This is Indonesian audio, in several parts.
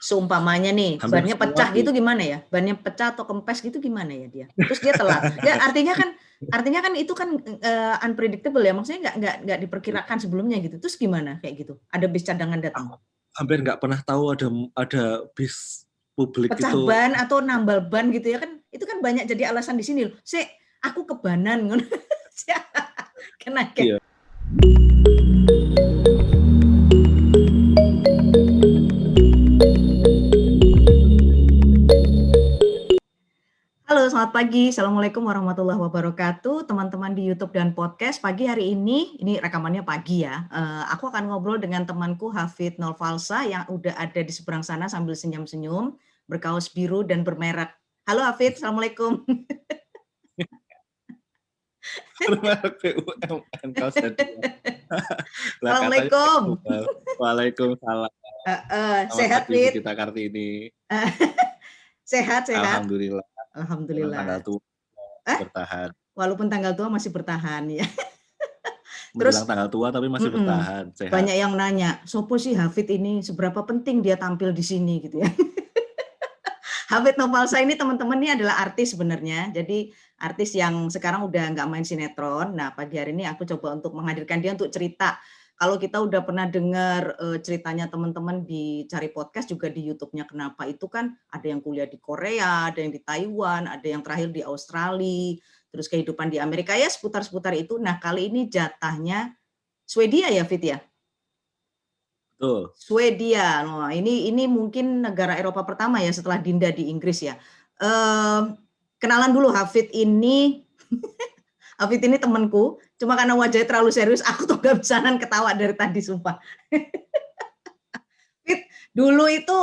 seumpamanya nih Hampir bannya pecah sih. gitu gimana ya? Bannya pecah atau kempes gitu gimana ya dia? Terus dia telat. Ya artinya kan artinya kan itu kan eh, unpredictable ya. Maksudnya nggak nggak nggak diperkirakan sebelumnya gitu. Terus gimana kayak gitu? Ada bis cadangan datang. Hampir nggak pernah tahu ada ada bis publik Pecah itu. ban atau nambal ban gitu ya kan. Itu kan banyak jadi alasan di sini loh. Sik, aku kebanan. Kena Iya. Halo, selamat pagi. Assalamualaikum warahmatullahi wabarakatuh. Teman-teman di YouTube dan podcast, pagi hari ini, ini rekamannya pagi ya, eh, aku akan ngobrol dengan temanku Hafid Nolfalsa yang udah ada di seberang sana sambil senyum-senyum, berkaos biru dan bermerek. Halo Hafid, Assalamualaikum. BUMN kaos Assalamualaikum. Waalaikumsalam. Eh, eh, sehat, Fit? Kita Kartini. Sehat, sehat. Alhamdulillah. Alhamdulillah. Tanggal tua Eh? bertahan. Walaupun tanggal tua masih bertahan ya. Terus- Menjelang tanggal tua tapi masih Mm-mm. bertahan. Sehat. Banyak yang nanya, sopo sih Hafid ini seberapa penting dia tampil di sini gitu ya. Hafid Nopalsa ini teman-teman ini adalah artis sebenarnya. Jadi artis yang sekarang udah nggak main sinetron. Nah pagi hari ini aku coba untuk menghadirkan dia untuk cerita. Kalau kita udah pernah dengar eh, ceritanya teman-teman di cari podcast juga di YouTube-nya kenapa itu kan ada yang kuliah di Korea, ada yang di Taiwan, ada yang terakhir di Australia, terus kehidupan di Amerika ya seputar-seputar itu. Nah kali ini jatahnya Swedia ya Fit ya? Betul. Swedia. Nah, ini ini mungkin negara Eropa pertama ya setelah Dinda di Inggris ya. Eh, kenalan dulu Hafid ini. Hafid ini temanku, cuma karena wajahnya terlalu serius, aku tuh gak bisa nahan ketawa dari tadi, sumpah. Fit, dulu itu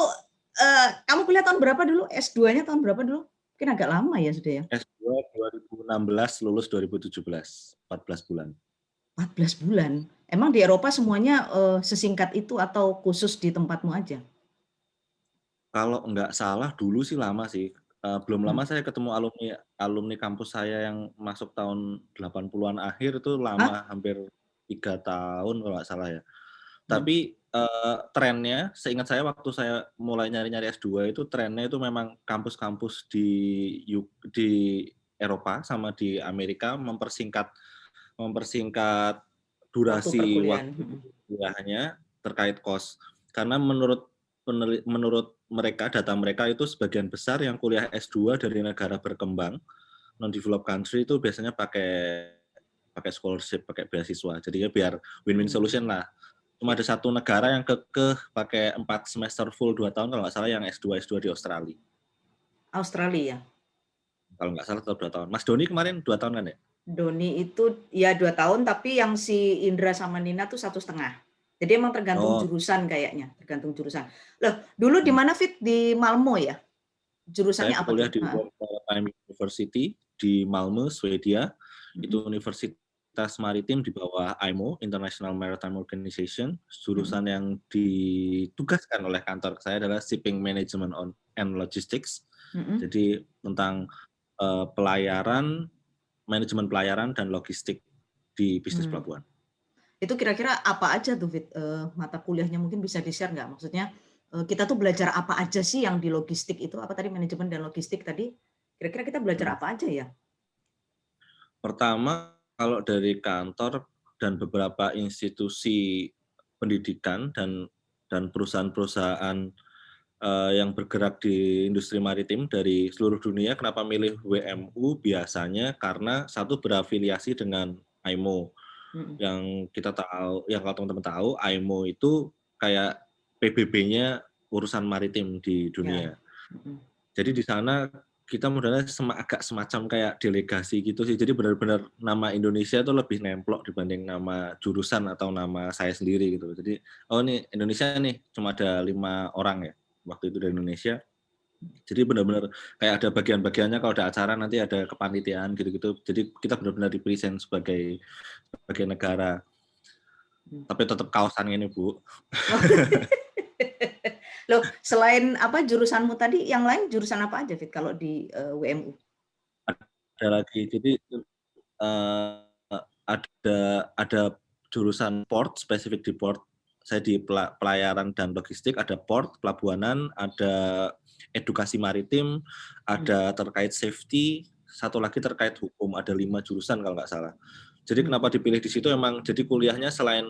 eh, kamu kuliah tahun berapa dulu? S2-nya tahun berapa dulu? Mungkin agak lama ya sudah ya. S2 2016 lulus 2017. 14 bulan. 14 bulan. Emang di Eropa semuanya eh, sesingkat itu atau khusus di tempatmu aja? Kalau nggak salah dulu sih lama sih. Eh, belum Hmm. lama saya ketemu alumni alumni kampus saya yang masuk tahun 80-an akhir itu lama hampir tiga tahun kalau nggak salah ya. Tapi eh, trennya, seingat saya waktu saya mulai nyari-nyari S2 itu trennya itu memang kampus-kampus di di Eropa sama di Amerika mempersingkat mempersingkat durasi waktu kuliahnya terkait kos. Karena menurut menurut mereka data mereka itu sebagian besar yang kuliah S2 dari negara berkembang non developed country itu biasanya pakai pakai scholarship, pakai beasiswa. Jadi ya biar win-win Hmm. solution lah. Cuma ada satu negara yang kekeh pakai empat semester full dua tahun kalau nggak salah yang S2 S2 di Australia. Australia. Kalau nggak salah tetap dua tahun. Mas Doni kemarin dua tahun kan ya? Doni itu ya dua tahun, tapi yang si Indra sama Nina tuh satu setengah. Jadi emang tergantung Oh. jurusan kayaknya, tergantung jurusan. Loh, dulu di mana Fit? Di Malmo ya? Jurusannya Saya apa kuliah di Maritime University di Malmö, Swedia. Hmm. Itu universitas maritim di bawah IMO, International Maritime Organization. Jurusan Hmm. yang ditugaskan oleh kantor saya adalah Shipping Management on and Logistics. Mm-mm. Jadi tentang eh, pelayaran, manajemen pelayaran dan logistik di bisnis Hmm. pelabuhan. Itu kira-kira apa aja tuh Fit? Eh, mata kuliahnya mungkin bisa di-share nggak? Maksudnya eh, kita tuh belajar apa aja sih yang di logistik itu? Apa tadi manajemen dan logistik tadi? Kira-kira kita belajar apa aja ya? Pertama, kalau dari kantor dan beberapa institusi pendidikan dan dan perusahaan-perusahaan eh, yang bergerak di industri maritim dari seluruh dunia, kenapa milih WMU? Biasanya karena satu berafiliasi dengan IMO. Mm-mm. Yang kita tahu, yang kalau teman-teman tahu, IMO itu kayak PBB-nya urusan maritim di dunia. Mm-mm. Jadi di sana kita modalnya sema, agak semacam kayak delegasi gitu sih. Jadi benar-benar nama Indonesia itu lebih nemplok dibanding nama jurusan atau nama saya sendiri gitu. Jadi oh nih Indonesia nih cuma ada lima orang ya waktu itu dari Indonesia. Jadi benar-benar kayak ada bagian-bagiannya kalau ada acara nanti ada kepanitiaan gitu-gitu. Jadi kita benar-benar dipresent sebagai sebagai negara. Hmm. Tapi tetap kaosan ini bu. Loh, selain apa jurusanmu tadi, yang lain jurusan apa aja Fit kalau di eh, WMU? ada lagi jadi eh, ada ada jurusan port spesifik di port saya di pelayaran dan logistik, ada port, pelabuhanan, ada edukasi maritim, ada hmm. terkait safety, satu lagi terkait hukum, ada lima jurusan kalau nggak salah. Jadi hmm. kenapa dipilih di situ emang jadi kuliahnya selain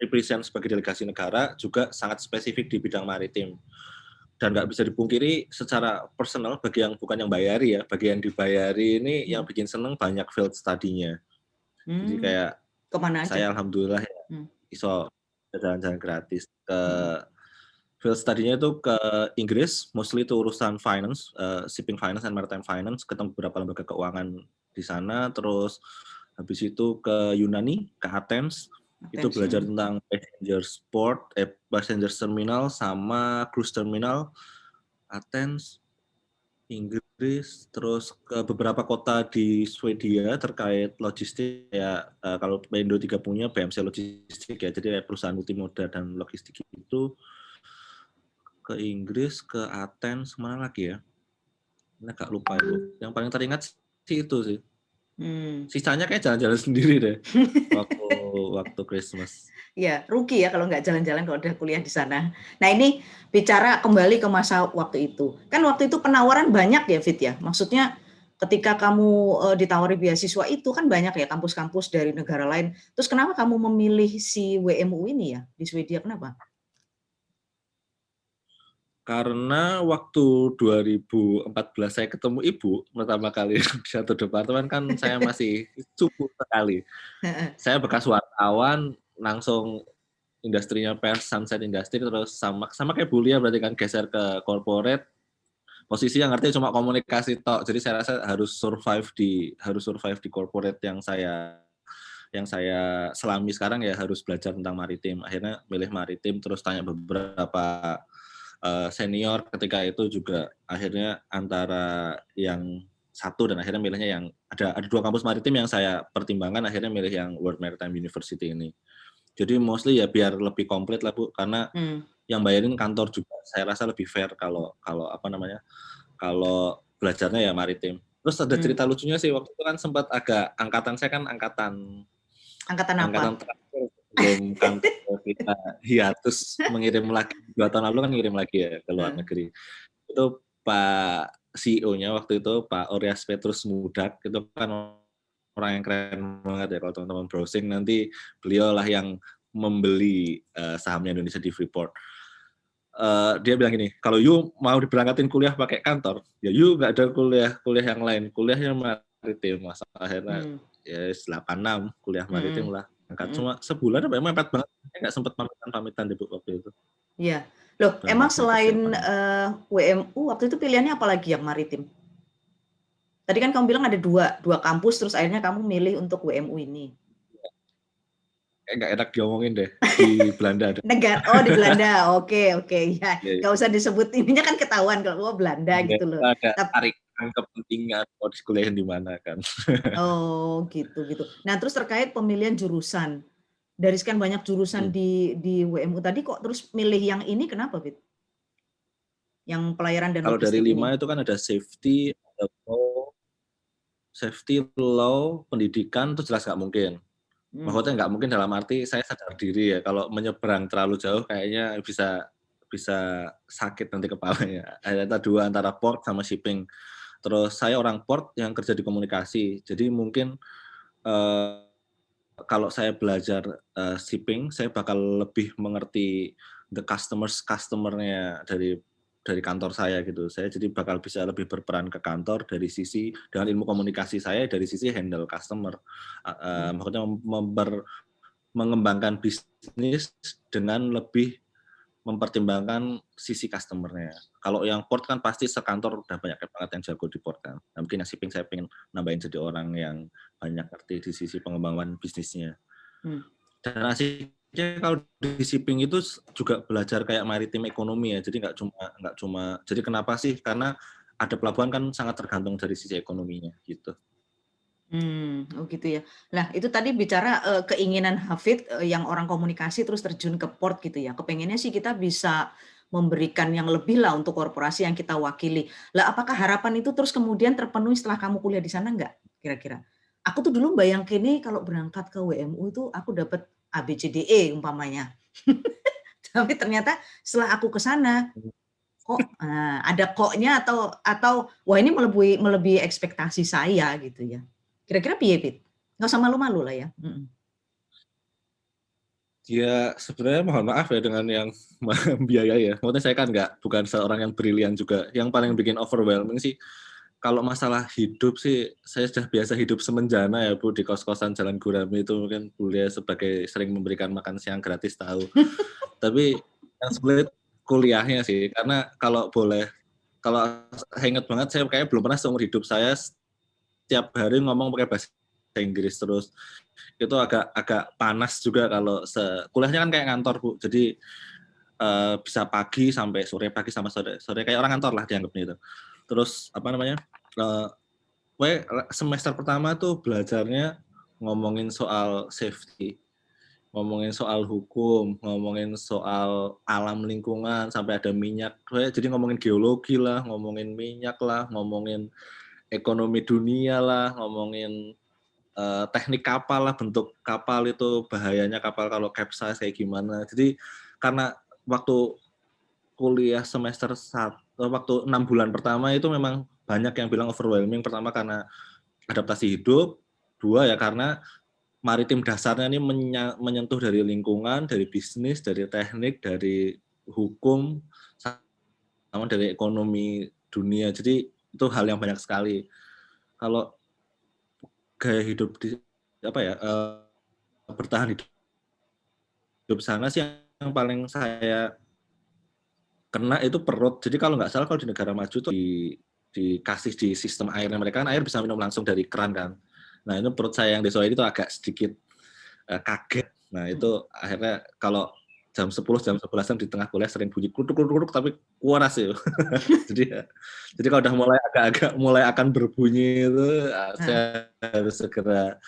represent sebagai delegasi negara juga sangat spesifik di bidang maritim dan nggak bisa dipungkiri secara personal bagi yang bukan yang bayari ya bagi yang dibayari ini hmm. yang bikin seneng banyak field study-nya hmm. jadi kayak ke mana aja? saya alhamdulillah ya hmm. iso jalan-jalan gratis ke hmm. Field study-nya itu ke Inggris mostly itu urusan finance uh, shipping finance and maritime finance ketemu beberapa lembaga keuangan di sana terus habis itu ke Yunani ke Athens. Itu belajar tentang passenger sport eh passenger terminal sama cruise terminal Athens Inggris terus ke beberapa kota di Swedia terkait logistik ya uh, kalau Indo tiga punya BMC logistik ya. Jadi perusahaan multimoda dan logistik itu ke Inggris ke Athens mana lagi ya ini agak lupa itu yang paling teringat sih itu sih Hmm. Sisanya kayak jalan-jalan sendiri deh waktu waktu Christmas. Ya, rugi ya kalau nggak jalan-jalan kalau udah kuliah di sana. Nah ini bicara kembali ke masa waktu itu. Kan waktu itu penawaran banyak ya Fit ya. Maksudnya ketika kamu uh, ditawari beasiswa itu kan banyak ya kampus-kampus dari negara lain. Terus kenapa kamu memilih si WMU ini ya di Swedia? Kenapa? Karena waktu 2014 saya ketemu ibu pertama kali di satu departemen kan saya masih cukup sekali. saya bekas wartawan langsung industrinya pers Sunset Industry terus sama sama kayak Bulia berarti kan geser ke corporate. Posisi yang artinya cuma komunikasi tok jadi saya rasa harus survive di harus survive di corporate yang saya yang saya selami sekarang ya harus belajar tentang maritim. Akhirnya milih maritim terus tanya beberapa uh, senior ketika itu juga akhirnya antara yang satu dan akhirnya milihnya yang ada ada dua kampus maritim yang saya pertimbangkan akhirnya milih yang World Maritime University ini. Jadi mostly ya biar lebih komplit lah Bu karena hmm. yang bayarin kantor juga saya rasa lebih fair kalau kalau apa namanya kalau belajarnya ya maritim. Terus ada hmm. cerita lucunya sih waktu itu kan sempat agak angkatan saya kan angkatan angkatan apa? Angkatan terakhir belum kantor kita hiatus mengirim lagi dua tahun lalu kan ngirim lagi ya ke luar hmm. negeri itu Pak CEO-nya waktu itu Pak Orias Petrus Mudak itu kan orang yang keren banget ya kalau teman-teman browsing nanti beliau lah yang membeli uh, sahamnya Indonesia di Freeport. Uh, dia bilang gini, kalau you mau diberangkatin kuliah pakai kantor, ya you nggak ada kuliah kuliah yang lain, kuliahnya maritim, masa akhirnya hmm. ya 86 kuliah maritim hmm. lah angkat hmm. cuma sebulan apa emang mepet banget. Nggak sempat pamitan-pamitan di waktu itu. Iya. Loh Dan emang selain uh, WMU waktu itu pilihannya apa lagi yang maritim? Tadi kan kamu bilang ada dua dua kampus terus akhirnya kamu milih untuk WMU ini. Kayak nggak enak diomongin deh di Belanda negara oh di Belanda. Oke oke. Ya iya, iya. nggak usah disebut ininya kan ketahuan kalau oh, Belanda iya, gitu loh. ada tarik kepentingan mau kuliah di mana kan. Oh, gitu gitu. Nah, terus terkait pemilihan jurusan. Dari sekian banyak jurusan hmm. di di WMU tadi kok terus milih yang ini kenapa, Fit? Yang pelayaran dan Kalau dari lima itu kan ada safety, ada law, safety, law, pendidikan itu jelas nggak mungkin. Hmm. Maksudnya nggak mungkin dalam arti saya sadar diri ya kalau menyeberang terlalu jauh kayaknya bisa bisa sakit nanti kepalanya. Ada dua antara port sama shipping. Terus saya orang port yang kerja di komunikasi, jadi mungkin uh, kalau saya belajar uh, shipping, saya bakal lebih mengerti the customers customernya dari dari kantor saya gitu. Saya jadi bakal bisa lebih berperan ke kantor dari sisi dengan ilmu komunikasi saya dari sisi handle customer. Uh, uh, maksudnya member, mengembangkan bisnis dengan lebih mempertimbangkan sisi customernya. Kalau yang port kan pasti sekantor udah banyak banget yang jago di port kan. Nah, mungkin yang shipping saya pengen nambahin jadi orang yang banyak ngerti di sisi pengembangan bisnisnya. Hmm. Dan asiknya kalau di shipping itu juga belajar kayak maritim ekonomi ya. Jadi nggak cuma nggak cuma. Jadi kenapa sih? Karena ada pelabuhan kan sangat tergantung dari sisi ekonominya gitu. Hmm, oh gitu ya. Nah, itu tadi bicara, uh, keinginan Hafid, uh, yang orang komunikasi terus terjun ke port gitu ya. Kepengennya sih kita bisa memberikan yang lebih lah untuk korporasi yang kita wakili. Lah apakah harapan itu terus kemudian terpenuhi setelah kamu kuliah di sana enggak kira-kira? Aku tuh dulu bayang kini kalau berangkat ke WMU itu aku dapat ABCDE umpamanya. Tapi ternyata setelah aku ke sana, kok nah, ada koknya atau atau wah ini melebihi melebihi ekspektasi saya gitu ya. Kira-kira piye, Pit? Nggak usah malu-malu lah ya. Mm-mm. Ya sebenarnya mohon maaf ya dengan yang biaya ya. Maksudnya saya kan nggak bukan seorang yang brilian juga. Yang paling bikin overwhelming sih kalau masalah hidup sih saya sudah biasa hidup semenjana ya Bu di kos-kosan Jalan Gurami itu mungkin kuliah sebagai sering memberikan makan siang gratis tahu. Tapi yang sulit kuliahnya sih karena kalau boleh kalau saya ingat banget saya kayak belum pernah seumur hidup saya setiap hari ngomong pakai bahasa Inggris terus. Itu agak agak panas juga kalau se kuliahnya kan kayak ngantor Bu. Jadi uh, bisa pagi sampai sore pagi sama sore sore kayak orang kantor lah dianggapnya itu. Terus apa namanya uh, semester pertama tuh belajarnya ngomongin soal safety ngomongin soal hukum ngomongin soal alam lingkungan sampai ada minyak. Jadi ngomongin geologi lah ngomongin minyak lah ngomongin ekonomi dunia lah ngomongin uh, teknik kapal lah bentuk kapal itu bahayanya kapal kalau capsize kayak gimana jadi karena waktu kuliah semester satu waktu enam bulan pertama itu memang banyak yang bilang overwhelming. Pertama karena adaptasi hidup, dua ya karena maritim dasarnya ini menyentuh dari lingkungan, dari bisnis, dari teknik, dari hukum, sama dari ekonomi dunia. Jadi itu hal yang banyak sekali. Kalau gaya hidup di apa ya uh, bertahan hidup, hidup sana sih yang paling saya kena itu perut. Jadi kalau nggak salah kalau di negara maju tuh di dikasih di sistem airnya mereka kan air bisa minum langsung dari keran kan. Nah itu perut saya yang di Solo itu agak sedikit uh, kaget. Nah itu akhirnya kalau jam 10 jam 11 jam di tengah kuliah sering bunyi kuduk kuduk kuduk tapi kuaras ya. jadi ya, jadi kalau udah mulai agak-agak mulai akan berbunyi itu uh, saya harus segera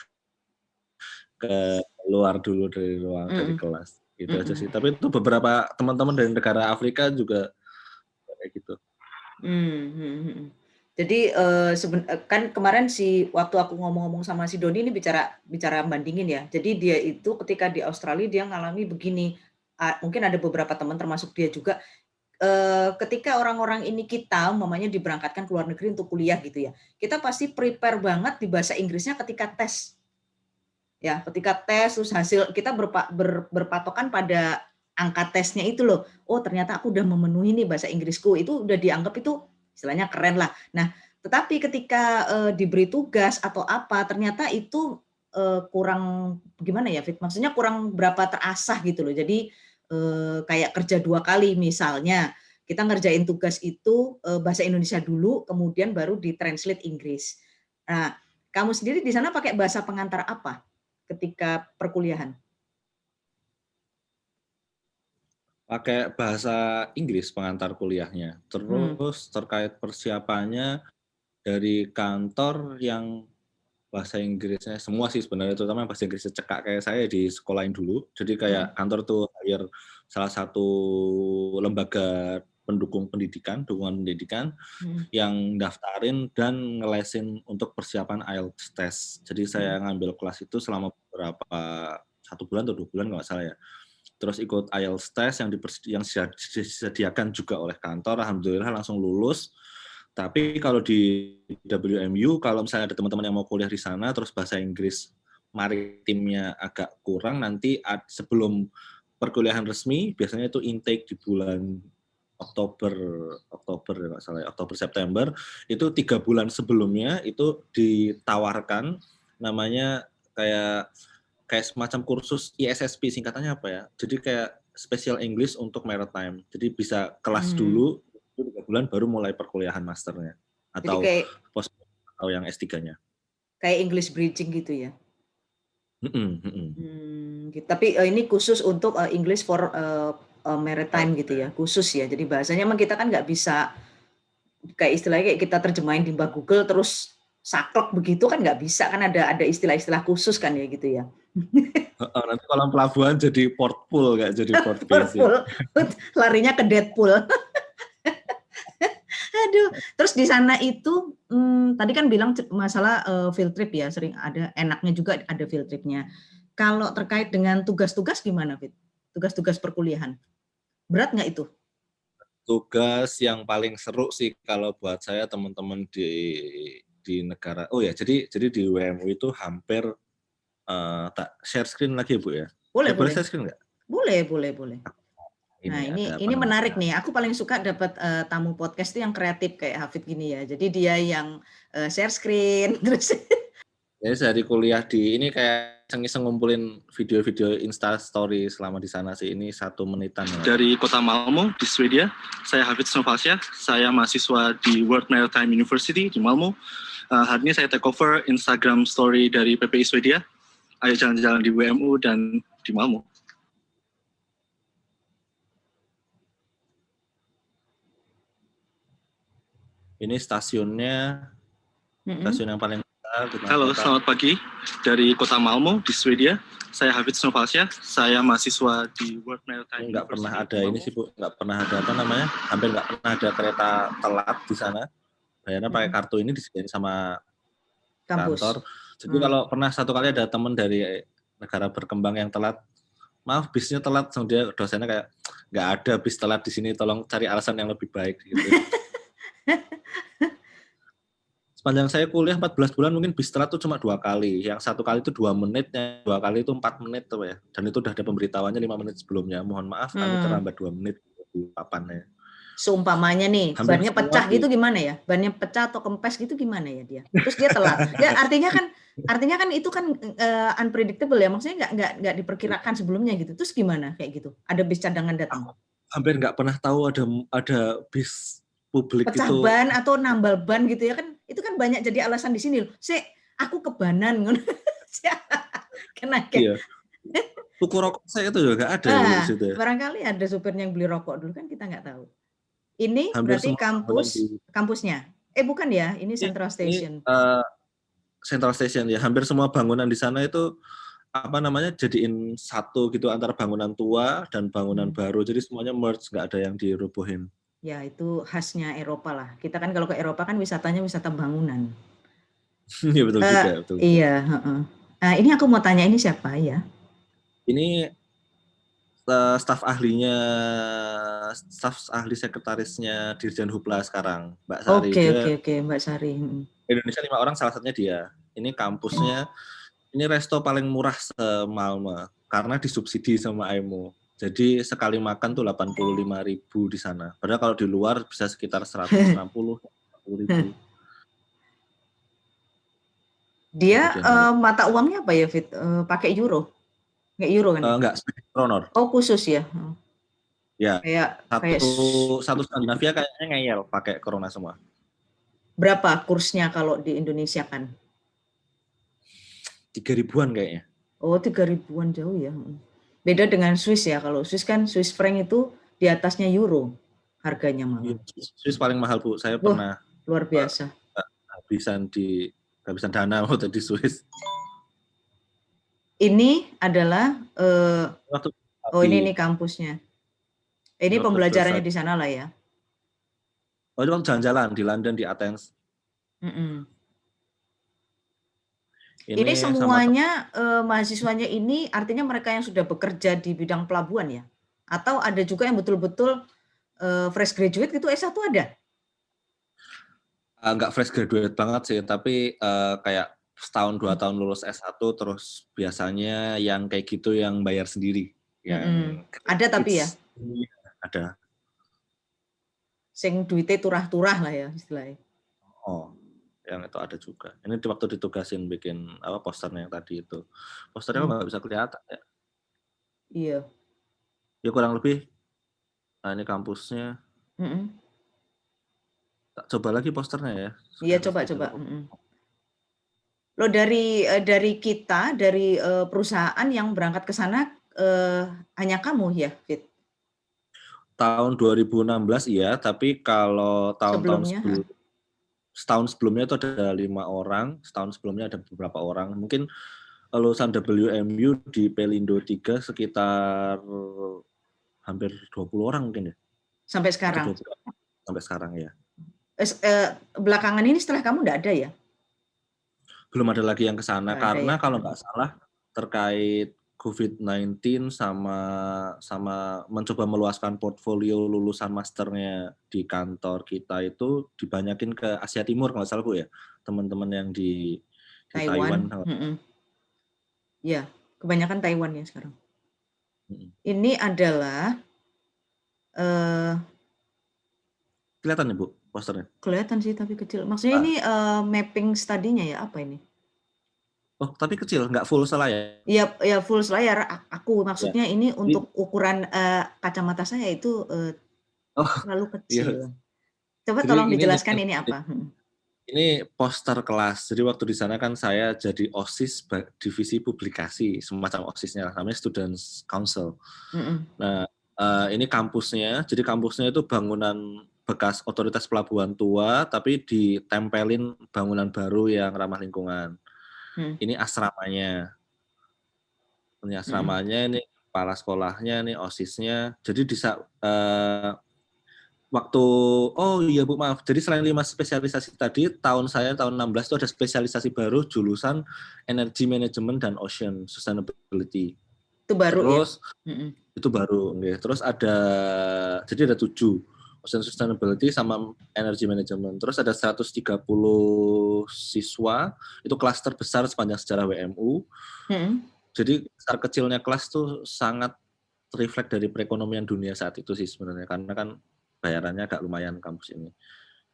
ke luar dulu dari ruang mm. dari kelas gitu mm-hmm. aja sih tapi itu beberapa teman-teman dari negara Afrika juga kayak gitu mm-hmm. jadi uh, kan kemarin si waktu aku ngomong-ngomong sama si Doni ini bicara bicara bandingin ya jadi dia itu ketika di Australia dia ngalami begini mungkin ada beberapa teman termasuk dia juga uh, ketika orang-orang ini kita mamanya diberangkatkan ke luar negeri untuk kuliah gitu ya kita pasti prepare banget di bahasa Inggrisnya ketika tes. Ya ketika tes terus hasil kita berpa, ber, berpatokan pada angka tesnya itu loh. Oh ternyata aku udah memenuhi nih bahasa Inggrisku. Itu udah dianggap itu istilahnya keren lah. Nah tetapi ketika uh, diberi tugas atau apa ternyata itu uh, kurang gimana ya Fit? Maksudnya kurang berapa terasah gitu loh. Jadi kayak kerja dua kali misalnya kita ngerjain tugas itu uh, bahasa Indonesia dulu kemudian baru ditranslate Inggris nah kamu sendiri di sana pakai bahasa pengantar apa ketika perkuliahan? Pakai bahasa Inggris pengantar kuliahnya. Terus hmm. terkait persiapannya dari kantor yang bahasa Inggrisnya semua sih sebenarnya terutama bahasa Inggrisnya cekak kayak saya di sekolahin dulu. Jadi kayak hmm. kantor tuh hire salah satu lembaga pendukung pendidikan, dukungan pendidikan hmm. yang daftarin dan ngelesin untuk persiapan IELTS test. Jadi saya hmm. ngambil kelas itu selama beberapa satu bulan atau dua bulan nggak salah ya. Terus ikut IELTS test yang yang disediakan juga oleh kantor, alhamdulillah langsung lulus. Tapi kalau di WMU, kalau misalnya ada teman-teman yang mau kuliah di sana, terus bahasa Inggris maritimnya agak kurang, nanti sebelum perkuliahan resmi, biasanya itu intake di bulan Oktober Oktober ya nggak salah ya, Oktober September itu tiga bulan sebelumnya itu ditawarkan namanya kayak kayak semacam kursus ISSP singkatannya apa ya jadi kayak special English untuk maritime jadi bisa kelas hmm. dulu itu tiga bulan baru mulai perkuliahan masternya atau kayak, pos atau yang S3-nya kayak English bridging gitu ya mm -mm, mm -mm. Hmm, gitu. tapi uh, ini khusus untuk uh, English for uh, uh, maritime gitu ya, khusus ya. Jadi bahasanya memang kita kan nggak bisa kayak istilahnya kayak kita terjemahin di mbak Google terus saklek begitu kan nggak bisa kan ada ada istilah-istilah khusus kan ya gitu ya. Nanti kolam pelabuhan jadi port pool kayak jadi port pool. Larinya ke Deadpool. Aduh, terus di sana itu hmm, tadi kan bilang masalah uh, field trip ya, sering ada enaknya juga ada field tripnya. Kalau terkait dengan tugas-tugas gimana, Fit? Tugas-tugas perkuliahan? Berat nggak itu? Tugas yang paling seru sih kalau buat saya teman-teman di di negara. Oh ya, jadi jadi di WMU itu hampir uh, tak share screen lagi Bu ya. Boleh, eh, boleh. share screen nggak? Boleh, boleh, boleh. Ini nah ini ini menarik nih. Aku paling suka dapat uh, tamu podcast itu yang kreatif kayak Hafid gini ya. Jadi dia yang uh, share screen terus. Jadi dari kuliah di ini kayak iseng-iseng ngumpulin video-video Insta Story selama di sana sih. Ini satu menitan. ya. dari kota Malmo di Swedia. Saya Hafid Snowfalsia, saya mahasiswa di World Maritime University di Malmo. Uh, hari ini saya take over Instagram story dari PPI Swedia. Ayo jalan-jalan di WMU dan di Malmo. Ini stasiunnya, stasiun yang paling besar. Halo, kota. selamat pagi. Dari kota Malmo di Swedia. Saya Hafid Snowfalsia, saya mahasiswa di World Maritime Ini nggak pernah ada ini sih bu, nggak pernah ada apa namanya, hampir nggak pernah ada kereta telat di sana. Bayarnya pakai kartu ini disediain sama Kampus. kantor. Jadi Hmm. kalau pernah satu kali ada teman dari negara berkembang yang telat, maaf bisnya telat, sama dia dosennya kayak nggak ada bis telat di sini, tolong cari alasan yang lebih baik gitu. Sepanjang saya kuliah 14 bulan mungkin bis telat itu cuma dua kali. Yang satu kali itu dua menit, yang dua kali itu empat menit tuh ya. Dan itu udah ada pemberitahuannya lima menit sebelumnya. Mohon maaf kami Hmm. terlambat dua menit di papannya. Seumpamanya nih, Hampir bannya pecah di- gitu gimana ya? Bannya pecah atau kempes gitu gimana ya dia? Terus dia telat. ya artinya kan artinya kan itu kan eh, unpredictable ya. Maksudnya nggak nggak nggak diperkirakan sebelumnya gitu. Terus gimana kayak gitu? Ada bis cadangan datang. Hampir nggak pernah tahu ada ada bis publik Pecah itu. ban atau nambal ban gitu ya kan. Itu kan banyak jadi alasan di sini loh. Si aku kebanan ngono. Kena Iya. Tuku rokok saya itu juga ada Ah, situ ya. Barangkali ada supirnya yang beli rokok dulu kan kita nggak tahu. Ini Hampir berarti kampus di- kampusnya. Eh bukan ya, ini Central Ini, Station. eh, Central Station ya. Hampir semua bangunan di sana itu apa namanya jadiin satu gitu antara bangunan tua dan bangunan Hmm. baru. Jadi semuanya merge, nggak ada yang dirubuhin. Ya, itu khasnya Eropa lah. Kita kan kalau ke Eropa kan wisatanya wisata bangunan. Iya betul Eh, juga. Betul. Iya, heeh. Nah, ini aku mau tanya ini siapa ya? Ini eh, staf ahlinya, staf ahli sekretarisnya Dirjen Hupla sekarang, Mbak Sari. Oke, Dia oke, oke, Mbak Sari. Indonesia lima orang, salah satunya dia. Ini kampusnya, ini resto paling murah se-Malmo karena disubsidi sama AIMO. Jadi sekali makan tuh 85.000 ribu di sana. Padahal kalau di luar bisa sekitar 160 ribu. Dia Kemudian- eh, mata uangnya apa ya, Fit? Eh, pakai euro? Nggak euro kan? Eh, enggak, Swedish kronor. Oh, khusus ya. Hmm. Ya, Kayak kayak Satu, satu Skandinavia kayaknya ngeyel pakai corona semua. berapa kursnya kalau di Indonesia kan? Tiga ribuan kayaknya. Oh, tiga ribuan jauh ya. Mm. Beda dengan Swiss ya. Kalau Swiss kan Swiss franc itu di atasnya euro harganya malah. Swiss paling mahal bu. Saya Wah. pernah Luar biasa. habisan di habisan dana waktu di Swiss. Ini adalah eh, Waktu oh ini nih kampusnya. Ini Waktu pembelajarannya di sana lah ya. Oh, itu waktu jalan-jalan di London di Athens. Mm-mm. Ini, Ini sama semuanya eh, mahasiswanya ini artinya mereka yang sudah bekerja di bidang pelabuhan ya? Atau ada juga yang betul-betul eh, fresh graduate gitu S1 ada? eh, nggak fresh graduate banget sih, tapi eh, kayak setahun dua tahun lulus S1 terus biasanya yang kayak gitu yang bayar sendiri. Yang Mm-mm. Ada tapi ya, Iya, ada. sing duitnya turah-turah lah ya istilahnya. Oh, yang itu ada juga. Ini di waktu ditugasin bikin apa posternya yang tadi itu. Posternya Hmm. nggak bisa kelihatan ya. Iya. Ya kurang lebih. Nah ini kampusnya. Mm-mm. Tak coba lagi posternya ya. Iya coba coba. coba. Mm-mm. Lo dari eh, dari kita dari eh, perusahaan yang berangkat ke sana eh, hanya kamu ya, Fit? Tahun 2016 iya, tapi kalau tahun-tahun Sebelumnya, sebelum setahun sebelumnya itu ada lima orang, setahun sebelumnya ada beberapa orang. Mungkin lulusan WMU di Pelindo 3 sekitar hampir 20 orang mungkin ya. Sampai sekarang. 20 orang. Sampai sekarang ya. Eh, belakangan ini setelah kamu nggak ada ya? belum ada lagi yang ke sana karena ya. kalau nggak salah terkait COVID-19 sama sama mencoba meluaskan portfolio lulusan masternya di kantor kita itu dibanyakin ke Asia Timur kalau salah Bu ya. Teman-teman yang di, di Taiwan. Taiwan. Mm-mm. Ya, kebanyakan Taiwan ya sekarang. Ini adalah uh, kelihatan ya Bu posternya? Kelihatan sih tapi kecil. Maksudnya ah. ini uh, mapping studinya ya apa ini? Oh, tapi kecil, nggak full selayar? Iya, ya full selayar. Aku ya. maksudnya ya. ini untuk ukuran uh, kacamata saya itu uh, oh, terlalu iya. kecil. Iya. Coba Jadi tolong dijelaskan ini, ini apa? Hmm. Ini poster kelas. Jadi waktu di sana kan saya jadi OSIS divisi publikasi, semacam OSISnya namanya Students Council. Mm -mm. Nah, uh, ini kampusnya. Jadi kampusnya itu bangunan bekas otoritas pelabuhan tua, tapi ditempelin bangunan baru yang ramah lingkungan. Hmm. Ini asramanya. Ini hmm. asramanya, hmm. ini kepala sekolahnya, ini osisnya. Jadi di uh, waktu oh iya Bu maaf. Jadi selain lima spesialisasi tadi, tahun saya tahun 16 itu ada spesialisasi baru jurusan Energy Management dan Ocean Sustainability. Itu baru ya? Terus ya? itu baru, nih. Terus ada jadi ada tujuh Ocean Sustainability sama Energy Management. Terus ada 130 siswa, itu kelas terbesar sepanjang sejarah WMU. Hmm. Jadi besar kecilnya kelas tuh sangat reflect dari perekonomian dunia saat itu sih sebenarnya. Karena kan bayarannya agak lumayan kampus ini.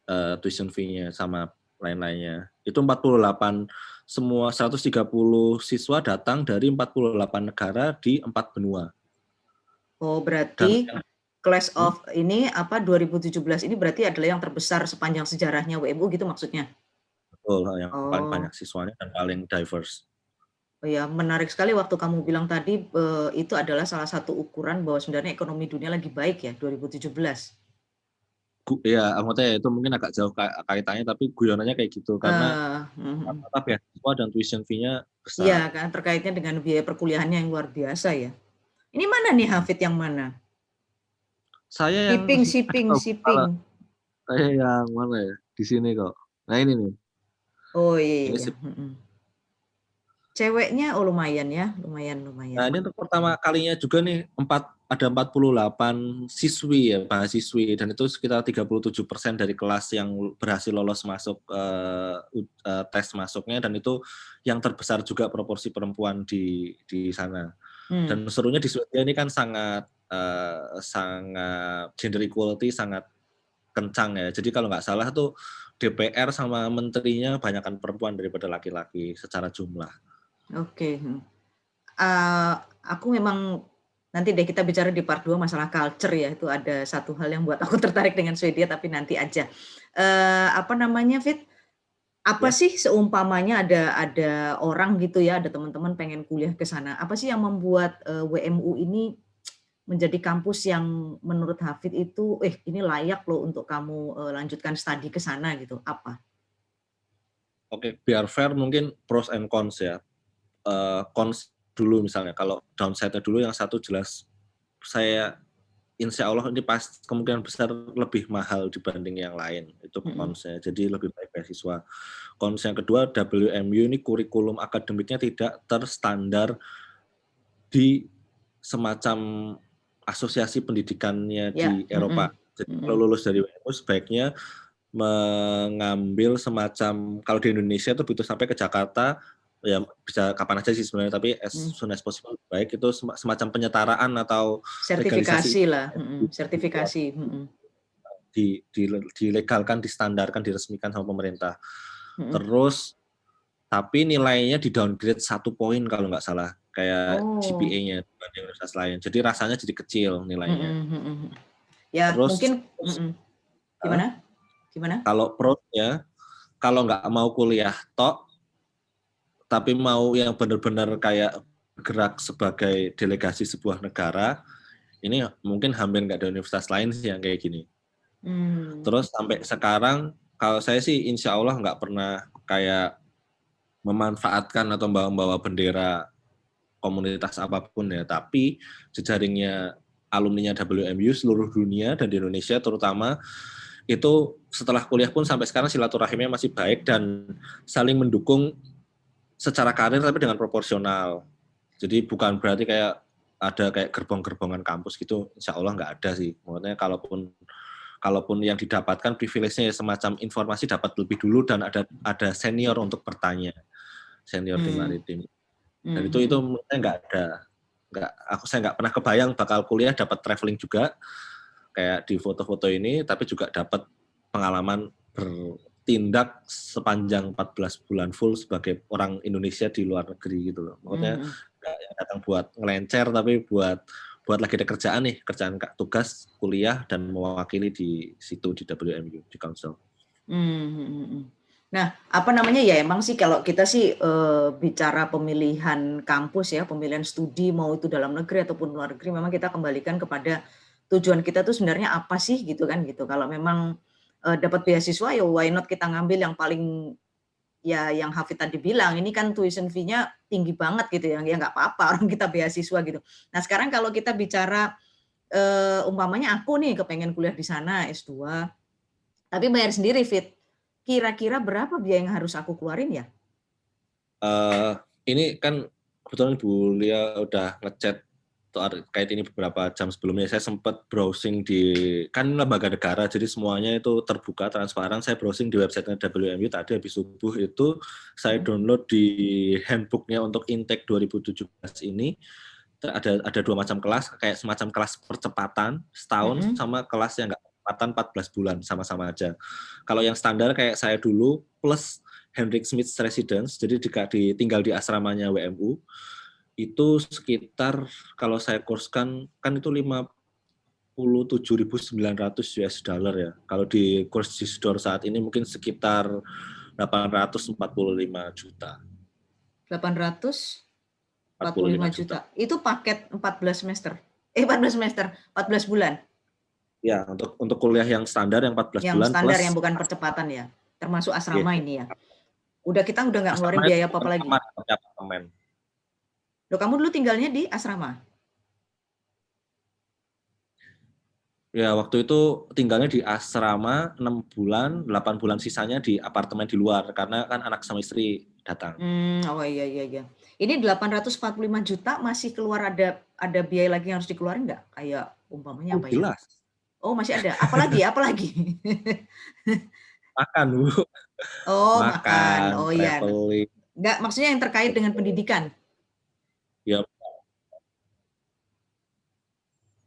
Uh, tuition fee-nya sama lain-lainnya. Itu 48 semua 130 siswa datang dari 48 negara di empat benua. Oh, berarti Dan, Class of ini apa 2017 ini berarti adalah yang terbesar sepanjang sejarahnya WMU gitu maksudnya? Betul, yang oh. paling banyak siswanya dan paling diverse. Oh ya, menarik sekali waktu kamu bilang tadi uh, itu adalah salah satu ukuran bahwa sebenarnya ekonomi dunia lagi baik ya 2017. Iya, anggota itu mungkin agak jauh kaitannya, tapi guyonannya kayak gitu karena uh, tetap ya semua dan tuition fee-nya besar. Iya kan, terkaitnya dengan biaya perkuliahannya yang luar biasa ya. Ini mana nih Hafid yang mana? Saya yang shipping, shipping, shipping. Saya yang mana ya? Di sini kok. Nah ini nih. Oh iya. iya. Ceweknya oh lumayan ya, lumayan lumayan. Nah ini untuk pertama kalinya juga nih empat ada 48 siswi ya mahasiswi dan itu sekitar 37 persen dari kelas yang berhasil lolos masuk uh, uh, tes masuknya dan itu yang terbesar juga proporsi perempuan di di sana. Hmm. Dan serunya di Swedia ini kan sangat uh, sangat gender equality sangat kencang ya. Jadi kalau nggak salah tuh DPR sama menterinya banyakkan perempuan daripada laki-laki secara jumlah. Oke. Okay. Uh, aku memang nanti deh kita bicara di part 2 masalah culture ya. Itu ada satu hal yang buat aku tertarik dengan Swedia tapi nanti aja. Uh, apa namanya Fit? Apa ya. sih seumpamanya ada ada orang gitu ya, ada teman-teman pengen kuliah ke sana. Apa sih yang membuat uh, WMU ini menjadi kampus yang menurut Hafid itu eh ini layak loh untuk kamu uh, lanjutkan studi ke sana gitu. Apa? Oke, biar fair mungkin pros and cons ya. Uh, cons dulu misalnya kalau downside-nya dulu yang satu jelas saya insya Allah ini pas kemungkinan besar lebih mahal dibanding yang lain itu konsnya jadi lebih baik beasiswa kons yang kedua WMU ini kurikulum akademiknya tidak terstandar di semacam asosiasi pendidikannya ya. di Eropa jadi kalau lulus dari WMU sebaiknya mengambil semacam kalau di Indonesia itu butuh sampai ke Jakarta ya bisa kapan aja sih sebenarnya tapi as hmm. soon as possible baik itu semacam penyetaraan atau sertifikasi lah hmm. sertifikasi hmm. di, di dilegalkan distandarkan diresmikan sama pemerintah hmm. terus tapi nilainya di downgrade satu poin kalau nggak salah kayak oh. GPA-nya dibanding universitas lain jadi rasanya jadi kecil nilainya hmm. ya terus, mungkin terus, gimana gimana kalau pro ya kalau nggak mau kuliah tok tapi mau yang benar-benar kayak gerak sebagai delegasi sebuah negara, ini mungkin hampir nggak ada universitas lain sih yang kayak gini. Hmm. Terus sampai sekarang, kalau saya sih insya Allah nggak pernah kayak memanfaatkan atau membawa bendera komunitas apa pun ya, tapi jejaringnya alumninya WMU seluruh dunia dan di Indonesia terutama itu setelah kuliah pun sampai sekarang silaturahimnya masih baik dan saling mendukung secara karir tapi dengan proporsional. Jadi bukan berarti kayak ada kayak gerbong-gerbongan kampus gitu, insya Allah nggak ada sih. Maksudnya kalaupun kalaupun yang didapatkan privilege-nya ya semacam informasi dapat lebih dulu dan ada ada senior untuk bertanya, senior di Hmm. maritim. Dan itu Mhm. itu saya nggak ada, nggak aku saya nggak pernah kebayang bakal kuliah dapat traveling juga kayak di foto-foto ini, tapi juga dapat pengalaman bertindak sepanjang 14 bulan full sebagai orang Indonesia di luar negeri gitu loh. Maksudnya Mhm. nggak yang datang buat ngelencer tapi buat buat lagi ada kerjaan nih, kerjaan kak tugas kuliah dan mewakili di situ di WMU di council. Hmm, hmm, hmm, hmm. Nah, apa namanya ya emang sih kalau kita sih eh, bicara pemilihan kampus ya, pemilihan studi mau itu dalam negeri ataupun luar negeri, memang kita kembalikan kepada tujuan kita tuh sebenarnya apa sih gitu kan gitu. Kalau memang eh, dapat beasiswa ya why not kita ngambil yang paling ya yang Hafid tadi bilang ini kan tuition fee-nya tinggi banget gitu ya, ya nggak apa-apa orang kita beasiswa gitu. Nah sekarang kalau kita bicara eh, umpamanya aku nih kepengen kuliah di sana S2, tapi bayar sendiri Fit. Kira-kira berapa biaya yang harus aku keluarin ya? Eh ini kan kebetulan Bu Lia udah ngechat kait ini beberapa jam sebelumnya. Saya sempat browsing di kan lembaga negara jadi semuanya itu terbuka transparan. Saya browsing di websitenya WMU tadi habis subuh itu saya download di handbooknya untuk intake 2017 ini. Ada ada dua macam kelas kayak semacam kelas percepatan setahun Mhm. sama kelas yang enggak percepatan 14 bulan sama-sama aja kalau yang standar kayak saya dulu plus Hendrik Smith Residence jadi jika ditinggal di asramanya WMU itu sekitar kalau saya kurskan kan itu 57.900 US dollar ya. Kalau di kurs Gisdor saat ini mungkin sekitar 845 juta. 845 45 juta. Itu paket 14 semester. Eh 14 semester, 14 bulan. Ya, untuk untuk kuliah yang standar yang 14 Yang bulan standar plus yang bukan percepatan ya. Termasuk asrama Iya. ini ya. Udah kita udah nggak ngeluarin biaya itu apa-apa lagi. apartemen. Loh kamu dulu tinggalnya di asrama? Ya, waktu itu tinggalnya di asrama 6 bulan, 8 bulan sisanya di apartemen di luar karena kan anak sama istri datang. Hmm, oh iya iya iya. Ini 845 juta masih keluar ada ada biaya lagi yang harus dikeluarin nggak? Kayak umpamanya Oh, apa ya? Oh masih ada. Apalagi? Apalagi? Makan, Bu. Oh makan. Makan, Oh iya. traveling. Nggak maksudnya yang terkait dengan pendidikan. Ya,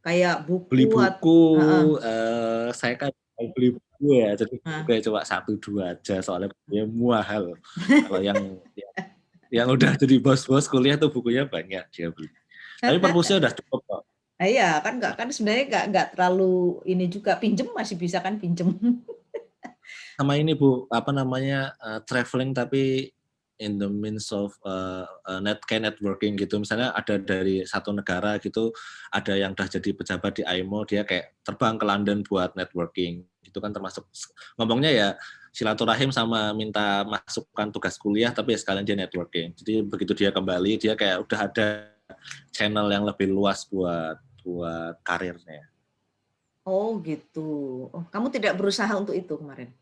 Kayak buku. beli buku Heeh. eh, saya kan mau beli buku ya jadi buku cuma satu dua aja soalnya bukunya mahal kalau yang yang, yang udah jadi bos-bos kuliah tuh bukunya banyak dia beli tapi perpusnya udah cukup kok Nah, iya kan nggak kan sebenarnya nggak nggak terlalu ini juga pinjem masih bisa kan pinjem. sama ini bu apa namanya eh, traveling tapi in the means of uh, uh, net kayak networking gitu misalnya ada dari satu negara gitu ada yang udah jadi pejabat di IMO dia kayak terbang ke London buat networking itu kan termasuk ngomongnya ya silaturahim sama minta masukkan tugas kuliah tapi ya sekalian dia networking jadi begitu dia kembali dia kayak udah ada channel yang lebih luas buat buat karirnya Oh gitu. Oh, kamu tidak berusaha untuk itu kemarin?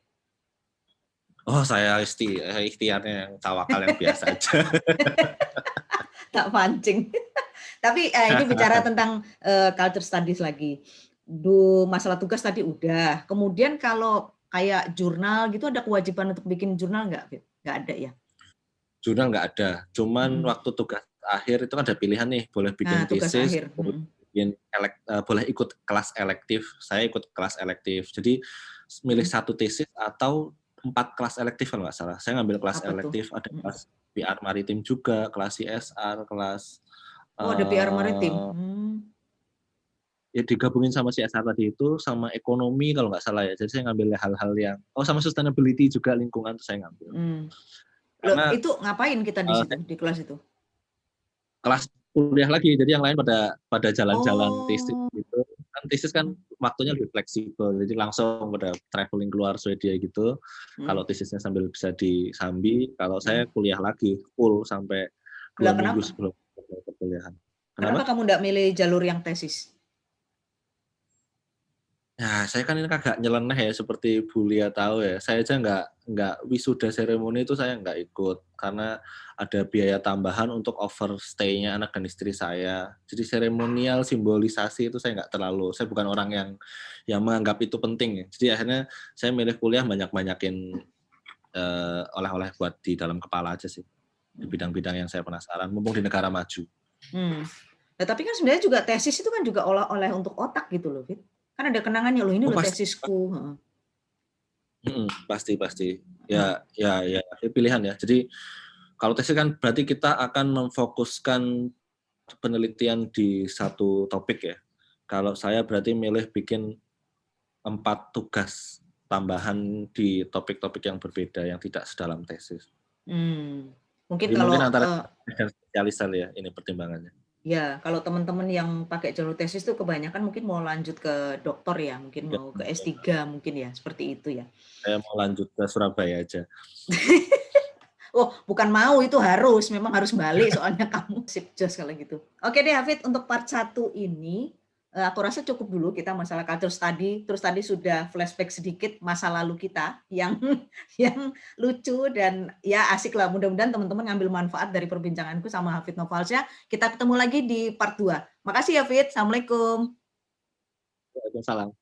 oh saya ikhti eh, ikhtiarnya yang tawakal yang biasa aja tak pancing. Tapi eh, ini bicara tentang eh, culture studies lagi. Du masalah tugas tadi udah. Kemudian kalau kayak jurnal gitu ada kewajiban untuk bikin jurnal nggak? Nggak ada ya? jurnal nggak ada cuman Hmm. waktu tugas akhir itu kan ada pilihan nih boleh bikin Nah tugas tesis akhir. Bikin elek- eh, boleh ikut kelas elektif saya ikut kelas elektif jadi milih Hmm. satu tesis atau empat kelas elektif kalau nggak salah saya ngambil kelas Apa tuh? elektif ada Hmm. kelas PR maritim juga kelas CSR kelas Oh ada PR maritim. eh, Hmm. ya digabungin sama CSR tadi itu sama ekonomi kalau nggak salah ya jadi saya ngambil hal-hal yang oh sama sustainability juga lingkungan tuh saya ngambil Hmm. Loh, Karena- itu ngapain kita di Eh, situ di kelas itu? kelas kuliah lagi jadi yang lain pada pada jalan-jalan Oh. tesis gitu kan tesis kan waktunya lebih fleksibel jadi langsung pada traveling keluar Swedia gitu Hmm. kalau tesisnya sambil bisa disambi kalau saya kuliah lagi full sampai dua kenapa? minggu sebelum perkuliahan Kenapa kenapa kamu nggak milih jalur yang tesis? Ya, saya kan ini agak nyeleneh ya seperti Bu Lia tahu ya. Saya aja nggak nggak wisuda seremoni itu saya nggak ikut karena ada biaya tambahan untuk overstay-nya anak dan istri saya. Jadi seremonial simbolisasi itu saya nggak terlalu. Saya bukan orang yang yang menganggap itu penting ya. Jadi akhirnya saya milih kuliah banyak-banyakin eh, oleh-oleh buat di dalam kepala aja sih di bidang-bidang yang saya penasaran. Mumpung di negara maju. Hmm. Nah, tapi kan sebenarnya juga tesis itu kan juga oleh-oleh untuk otak gitu loh, Fit. Kan ada kenangannya loh, ini Oh, loh pasti. tesisku. pasti pasti ya ya ya pilihan ya jadi kalau tesis kan berarti kita akan memfokuskan penelitian di satu topik ya kalau saya berarti milih bikin empat tugas tambahan di topik-topik yang berbeda yang tidak sedalam tesis Hmm. Mungkin Jadi kalau mungkin antara- dan spesialisan ya ini pertimbangannya ya kalau teman-teman yang pakai jalur tesis tuh kebanyakan mungkin mau lanjut ke doktor ya, mungkin Ya, mau ke betul. S3 mungkin ya, seperti itu ya. saya mau lanjut ke Surabaya aja Oh, bukan mau itu harus, memang harus balik soalnya kamu sip jos kalau gitu. Oke deh Hafid, untuk part 1 ini aku rasa cukup dulu kita masalah culture study. Terus tadi sudah flashback sedikit masa lalu kita yang yang lucu dan ya asik lah. Mudah-mudahan teman-teman ngambil manfaat dari perbincanganku sama Hafid Novalsya. Kita ketemu lagi di part 2. Makasih Hafid. Assalamualaikum. Waalaikumsalam